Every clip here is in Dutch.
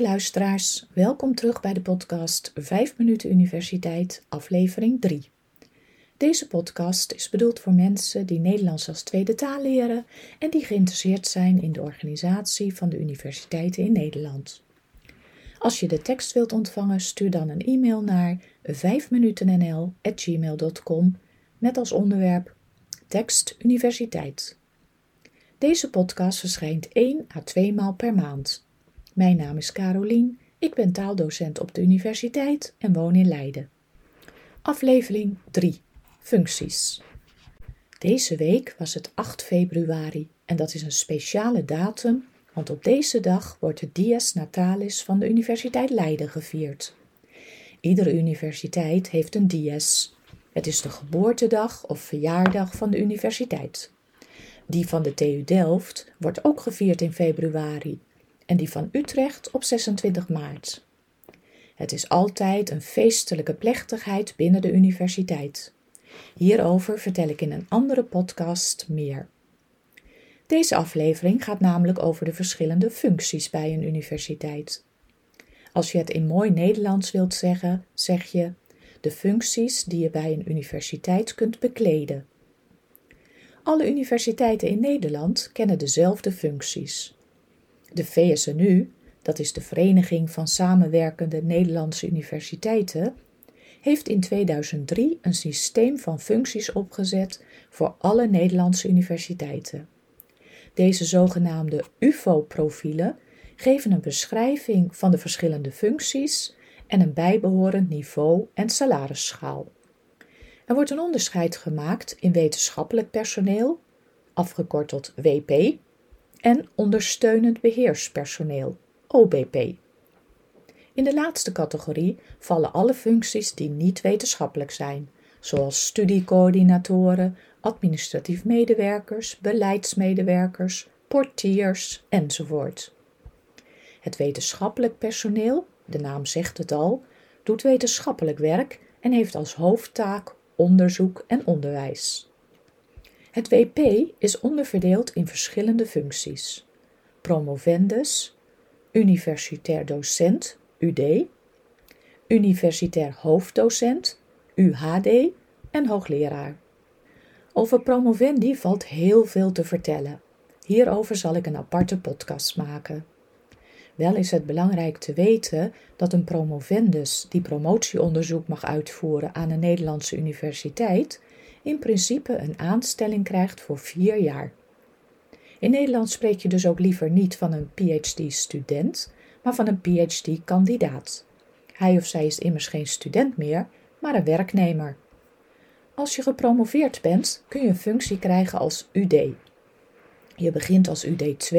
Luisteraars, welkom terug bij de podcast 5 minuten universiteit, aflevering 3. Deze podcast is bedoeld voor mensen die Nederlands als tweede taal leren en die geïnteresseerd zijn in de organisatie van de universiteiten in Nederland. Als je de tekst wilt ontvangen, stuur dan een e-mail naar 5minutennl@gmail.com met als onderwerp tekst universiteit. Deze podcast verschijnt 1 à 2 maal per maand. Mijn naam is Carolien, ik ben taaldocent op de universiteit en woon in Leiden. Aflevering 3. Functies. Deze week was het 8 februari en dat is een speciale datum, want op deze dag wordt de Dies Natalis van de Universiteit Leiden gevierd. Iedere universiteit heeft een dies. Het is de geboortedag of verjaardag van de universiteit. Die van de TU Delft wordt ook gevierd in februari en die van Utrecht op 26 maart. Het is altijd een feestelijke plechtigheid binnen de universiteit. Hierover vertel ik in een andere podcast meer. Deze aflevering gaat namelijk over de verschillende functies bij een universiteit. Als je het in mooi Nederlands wilt zeggen, zeg je de functies die je bij een universiteit kunt bekleden. Alle universiteiten in Nederland kennen dezelfde functies. De VSNU, dat is de Vereniging van Samenwerkende Nederlandse Universiteiten, heeft in 2003 een systeem van functies opgezet voor alle Nederlandse universiteiten. Deze zogenaamde UFO-profielen geven een beschrijving van de verschillende functies en een bijbehorend niveau en salarisschaal. Er wordt een onderscheid gemaakt in wetenschappelijk personeel, afgekort tot WP, en ondersteunend beheerspersoneel, OBP. In de laatste categorie vallen alle functies die niet wetenschappelijk zijn, zoals studiecoördinatoren, administratief medewerkers, beleidsmedewerkers, portiers enzovoort. Het wetenschappelijk personeel, de naam zegt het al, doet wetenschappelijk werk en heeft als hoofdtaak onderzoek en onderwijs. Het WP is onderverdeeld in verschillende functies: promovendus, universitair docent, UD, universitair hoofddocent, UHD en hoogleraar. Over promovendi valt heel veel te vertellen. Hierover zal ik een aparte podcast maken. Wel is het belangrijk te weten dat een promovendus die promotieonderzoek mag uitvoeren aan een Nederlandse universiteit in principe een aanstelling krijgt voor vier jaar. In Nederland spreek je dus ook liever niet van een PhD-student, maar van een PhD-kandidaat. Hij of zij is immers geen student meer, maar een werknemer. Als je gepromoveerd bent, kun je een functie krijgen als UD. Je begint als UD2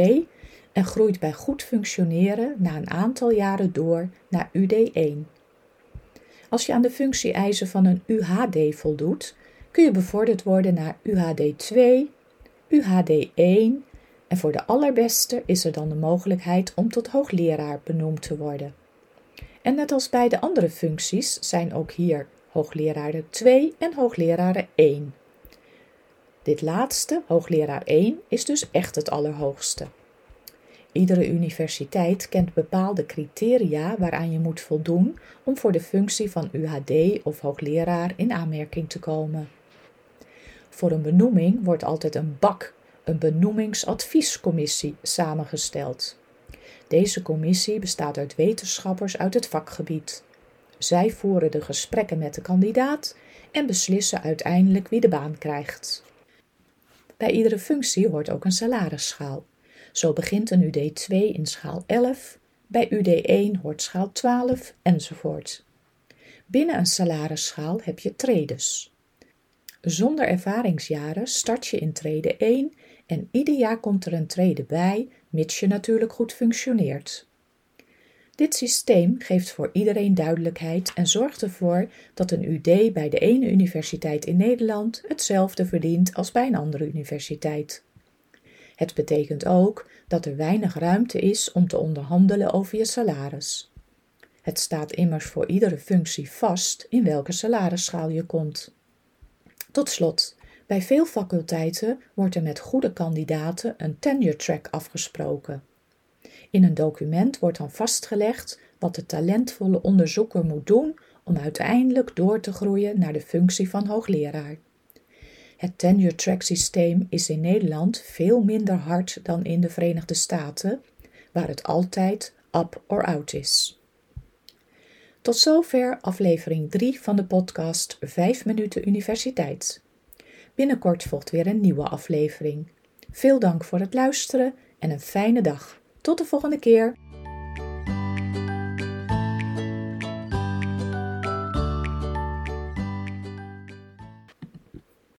en groeit bij goed functioneren na een aantal jaren door naar UD1. Als je aan de functie-eisen van een UHD voldoet, kun je bevorderd worden naar UHD2, UHD1 en voor de allerbeste is er dan de mogelijkheid om tot hoogleraar benoemd te worden. En net als bij de andere functies zijn ook hier hoogleraren 2 en hoogleraren 1. Dit laatste, hoogleraar 1, is dus echt het allerhoogste. Iedere universiteit kent bepaalde criteria waaraan je moet voldoen om voor de functie van UHD of hoogleraar in aanmerking te komen. Voor een benoeming wordt altijd een BAK, een benoemingsadviescommissie, samengesteld. Deze commissie bestaat uit wetenschappers uit het vakgebied. Zij voeren de gesprekken met de kandidaat en beslissen uiteindelijk wie de baan krijgt. Bij iedere functie hoort ook een salarisschaal. Zo begint een UD2 in schaal 11, bij UD1 hoort schaal 12 enzovoort. Binnen een salarisschaal heb je tredes. Zonder ervaringsjaren start je in trede 1 en ieder jaar komt er een trede bij, mits je natuurlijk goed functioneert. Dit systeem geeft voor iedereen duidelijkheid en zorgt ervoor dat een UD bij de ene universiteit in Nederland hetzelfde verdient als bij een andere universiteit. Het betekent ook dat er weinig ruimte is om te onderhandelen over je salaris. Het staat immers voor iedere functie vast in welke salarisschaal je komt. Tot slot, bij veel faculteiten wordt er met goede kandidaten een tenure track afgesproken. In een document wordt dan vastgelegd wat de talentvolle onderzoeker moet doen om uiteindelijk door te groeien naar de functie van hoogleraar. Het tenure track systeem is in Nederland veel minder hard dan in de Verenigde Staten, waar het altijd up or out is. Tot zover aflevering 3 van de podcast 5 minuten universiteit. Binnenkort volgt weer een nieuwe aflevering. Veel dank voor het luisteren en een fijne dag. Tot de volgende keer.